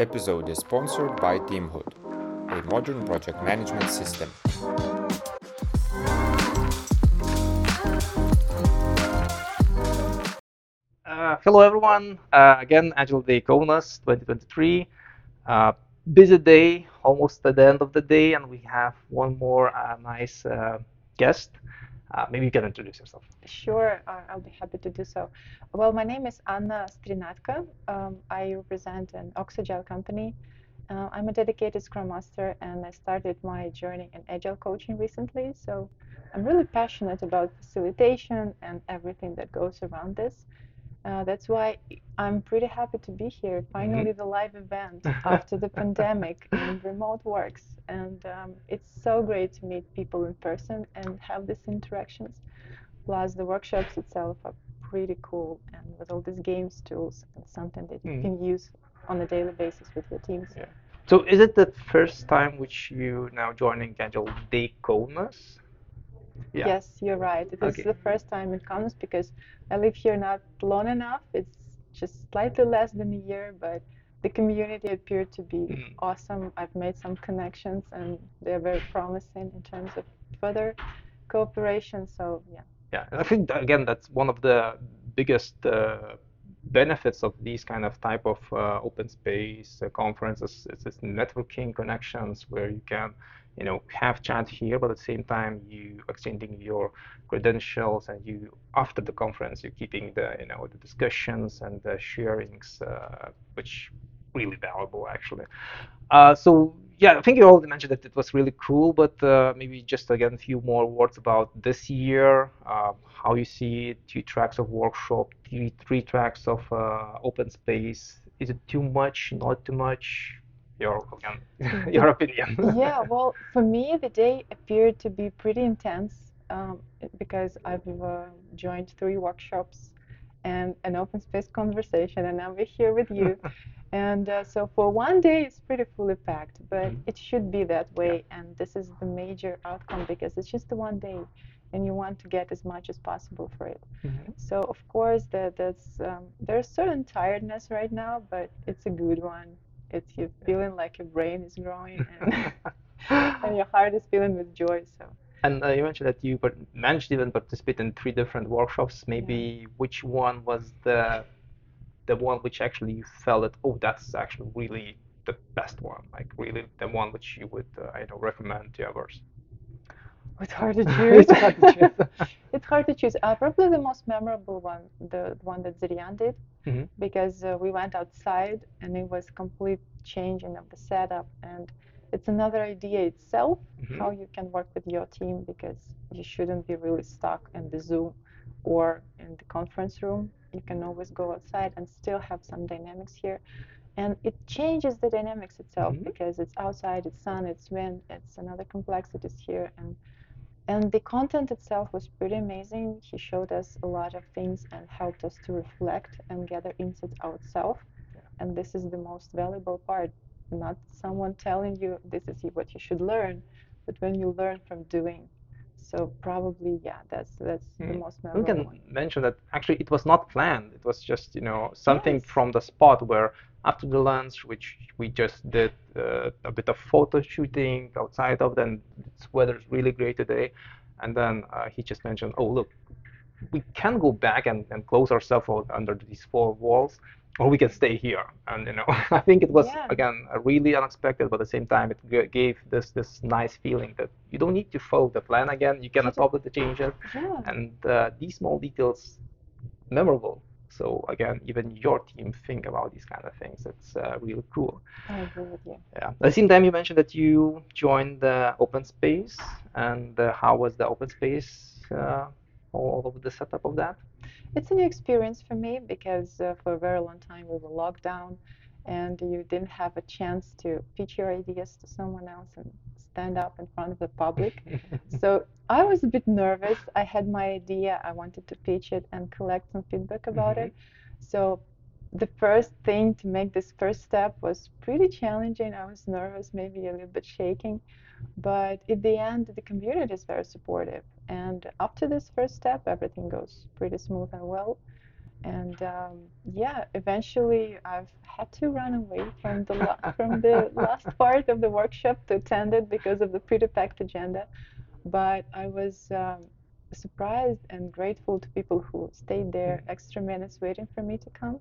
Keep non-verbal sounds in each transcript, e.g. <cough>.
episode is sponsored by Teamhood, a modern project management system. Uh, hello everyone. Uh, again, Agile Day Kaunas 2023. Uh, busy day, almost at the end of the day, and we have one more uh, nice uh, guest. Uh, maybe you can introduce yourself. Sure, uh, I'll be happy to do so. Well, my name is Anna Strinadko. Um, I represent an Oxygel company. Uh, I'm a dedicated Scrum Master and I started my journey in Agile coaching recently. So I'm really passionate about facilitation and everything that goes around this. Uh, that's why I'm pretty happy to be here. Finally, the live event <laughs> after the pandemic and remote works. And um, it's so great to meet people in person and have these interactions. Plus, the workshops itself are pretty cool and with all these games tools and something that you Mm. can use on a daily basis with your teams. Yeah. So, is it the first time which you now joining Agile Day Kaunas? Yeah. Yes, you're right. It is Okay. the first time it comes because I live here not long enough. It's just slightly less than a year, but the community appeared to be Mm. awesome. I've made some connections and they're very promising in terms of further cooperation. So yeah. Yeah, and I think that, again that's one of the biggest uh, benefits of these kind of type of uh, open space uh, conferences. It's this networking connections where you can, you know, have chat here, but at the same time you exchanging your credentials and you after the conference you're keeping the you know the discussions and the sharings, uh, which really valuable actually. Uh, so yeah, I think you already mentioned that it was really cool, but uh, maybe just again a few more words about this year, uh, how you see it, two tracks of workshop, three, three tracks of uh, open space. Is it too much, not too much? Your your opinion. <laughs> <laughs> yeah, well, for me, the day appeared to be pretty intense um, because I've uh, joined three workshops and an open space conversation, and now we're here with you. <laughs> and uh, so for one day, it's pretty fully packed, but Mhm. it should be that way. And this is the major outcome because it's just the one day, and you want to get as much as possible for it. Mhm. So of course, that that's um, there's certain tiredness right now, but it's a good one. It's you feeling like your brain is growing <laughs> and, <laughs> and your heart is feeling with joy. So And uh, you mentioned that you managed to even participate in three different workshops. Maybe which one was the the one which actually you felt that oh that's actually really the best one, like really the one which you would uh, I know recommend to others. It's hard to <laughs> choose. It's hard to choose. <laughs> it's hard to choose. Uh, probably the most memorable one, the one that Zirian did, Mhm. because uh, we went outside and it was complete changing of the setup and it's another idea itself Mhm. how you can work with your team because you shouldn't be really stuck in the Zoom or in the conference room. You can always go outside and still have some dynamics here. And it changes the dynamics itself Mhm. because it's outside, it's sun, it's wind, it's another complexities here. And and the content itself was pretty amazing. He showed us a lot of things and helped us to reflect and gather insights ourselves. And this is the most valuable part. Not someone telling you this is what you should learn, but when you learn from doing. So probably yeah, that's that's the Mm. most We can one. mention that actually it was not planned. It was just you know something Yes. from the spot where after the lunch, which we just did uh, a bit of photo shooting outside of, then it's weather's really great today, and then uh, he just mentioned, oh look, we can go back and, and close ourselves out under these four walls, or we can stay here. And you know, <laughs> I think it was Yeah. again really unexpected, but at the same time it gave this this nice feeling that you don't need to follow the plan again. You can adopt the changes Yeah. and uh, these small details memorable so again even your team think about these kind of things it's uh, really cool I agree with you. yeah at the same time you mentioned that you joined the open space and uh, how was the open space uh, all of the setup of that It's a new experience for me because uh, for a very long time we were locked down and you didn't have a chance to pitch your ideas to someone else and stand up in front of the public. <laughs> so I was a bit nervous. I had my idea, I wanted to pitch it and collect some feedback about Mhm. it. So the first thing to make this first step was pretty challenging. I was nervous, maybe a little bit shaking. But at the end, the community is very supportive. And after this first step, everything goes pretty smooth and well. And um, yeah, eventually I've had to run away from the la- from the <laughs> last part of the workshop to attend it because of the pretty packed agenda. But I was um, surprised and grateful to people who stayed there extra minutes waiting for me to come.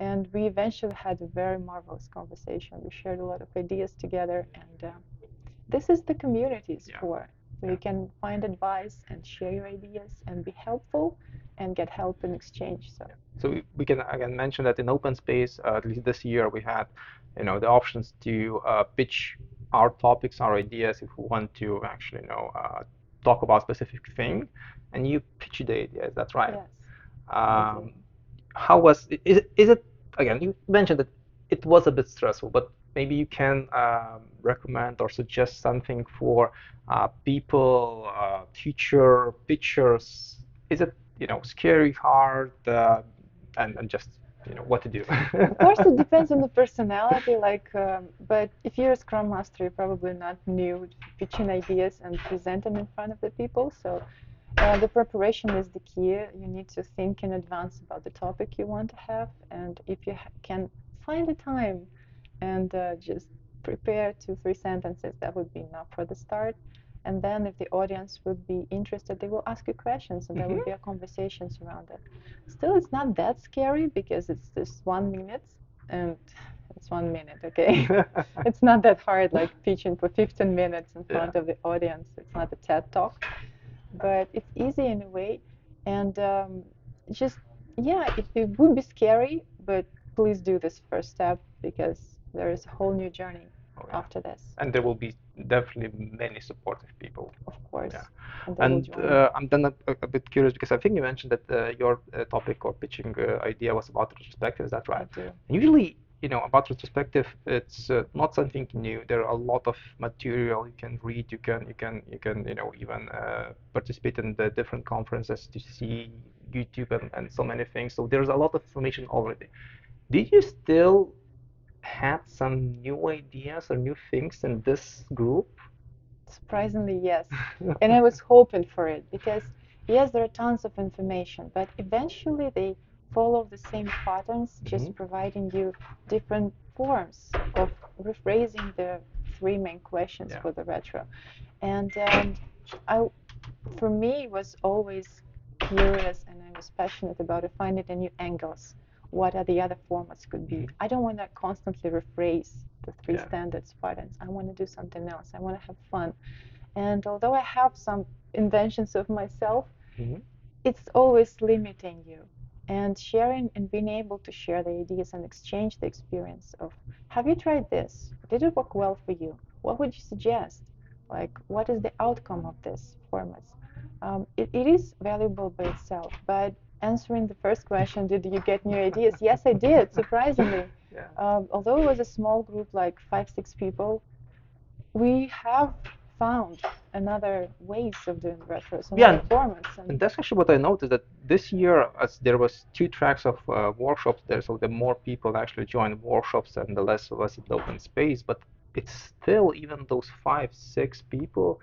And we eventually had a very marvelous conversation. We shared a lot of ideas together, and uh, this is the communities Yeah. for. So Yeah. you can find advice and share your ideas and be helpful and get help in exchange. So So we, we can again mention that in open space, uh, at least this year, we had, you know, the options to uh, pitch our topics, our ideas, if we want to actually, you know, uh, talk about specific thing, and you pitch the ideas. That's right. yes. Um, how was is it, is it again? You mentioned that it was a bit stressful, but maybe you can um, recommend or suggest something for uh, people, uh, teacher, pitchers. Is it you know scary, hard, uh, and and just you know what to do? Of course, it depends on the personality. Like, um, but if you're a Scrum Master, you're probably not new pitching ideas and presenting in front of the people. So, uh, the preparation is the key. You need to think in advance about the topic you want to have, and if you ha- can find the time and uh, just prepare two, three sentences, that would be enough for the start. And then, if the audience would be interested, they will ask you questions, and there will be a conversation around it. Still, it's not that scary because it's just one minute, and it's one minute, okay? <laughs> it's not that hard, like pitching for 15 minutes in Yeah. front of the audience. It's not a TED talk, but it's easy in a way, and um, just yeah, it, it would be scary, but please do this first step because there is a whole new journey Oh, yeah. after this, And there will be definitely many supportive people. of course. Yeah. And, And uh, I'm then a, a bit curious because I think you mentioned that uh, your uh, topic or pitching uh, idea was about retrospective. Is that right? And usually, you know, about retrospective, it's uh, not something new. There are a lot of material you can read. You can, you can, you can, you know, even uh, participate in the different conferences to see YouTube and, and so many things. So there's a lot of information already. Did you still had some new ideas or new things in this group? Surprisingly, yes. <laughs> and I was hoping for it because yes, there are tons of information, but eventually they follow the same patterns, just Mhm. providing you different forms of rephrasing the three main questions Yeah. for the retro. And um, I, for me, was always curious and I was passionate about finding the new angles. What are the other formats could be? I don't want to constantly rephrase the three Yeah. standards patterns. I want to do something else. I want to have fun. And although I have some inventions of myself, Mhm. it's always limiting you. And sharing and being able to share the ideas and exchange the experience of have you tried this? Did it work well for you? What would you suggest? Like, what is the outcome of this formats? Um, it, it is valuable by itself, but answering the first question, did you get new ideas? Yes, I did, surprisingly. <laughs> Yeah. Um, although it was a small group, like five, six people, we have found another ways of doing retros and Yeah, other formats. And that's actually what I noticed that this year, as there was two tracks of uh, workshops there, so the more people actually joined workshops and the less of us in the open space. But it's still even those five, six people,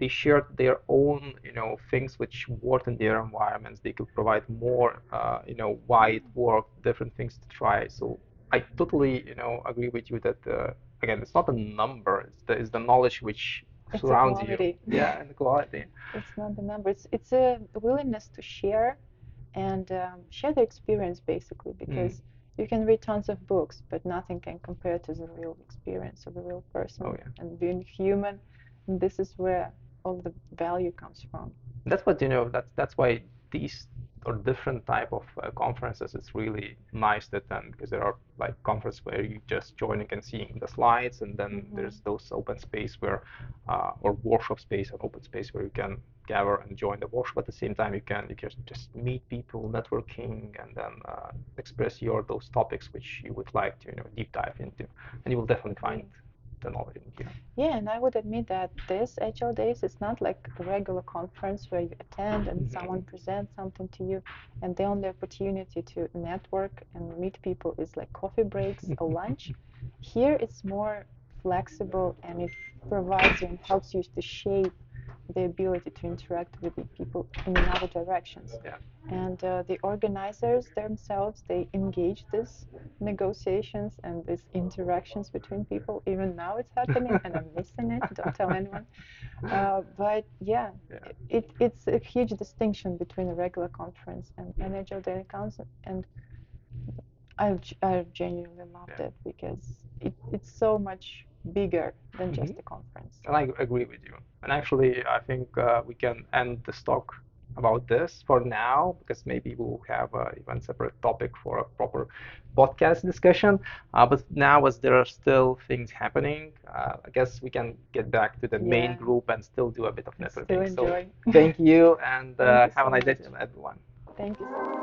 they shared their own, you know, things which worked in their environments. They could provide more, uh, you know, why it worked, different things to try. So I totally, you know, agree with you that uh, again, it's not a number; it's the, it's the knowledge which It's surrounds you. <laughs> Yeah, and the quality. It's not the number. It's it's a willingness to share and um, share the experience basically because you can read tons of books, but nothing can compare to the real experience of a real person Oh, yeah. and being human. And this is where all the value comes from. that's what you know that's that's why these or different type of uh, conferences it's really nice to attend because there are like conferences where you just joining and seeing the slides and then Mhm. there's those open space where uh, or workshop space and open space where you can gather and join the workshop at the same time you can you can just meet people networking and then uh, express your those topics which you would like to you know deep dive into and you will definitely find the knowledge in here Yeah, and I would admit that this Agile Days is not like a regular conference where you attend and Mhm. someone presents something to you, and the only opportunity to network and meet people is like coffee breaks or <laughs> lunch. Here it's more flexible and it provides you and helps you to shape the ability to interact with the people in other directions. Yeah. And uh, the organizers themselves, they engage these negotiations and these interactions between people. Even now it's happening and I'm missing it. Don't tell <laughs> anyone. Uh, but yeah, Yeah. It, it's a huge distinction between a regular conference and an Agile Day Kaunas. And I've, I've genuinely loved Yeah. it because it, it's so much bigger than just Mhm. a conference. And I agree with you. And actually, I think uh, we can end this talk about this for now because maybe we'll have a even separate topic for a proper podcast discussion. Uh, but now, as there are still things happening, uh, I guess we can get back to the main group and still do a bit of networking. So enjoy. <laughs> thank you and Thank uh, you have a nice day much. everyone. Thank you so much.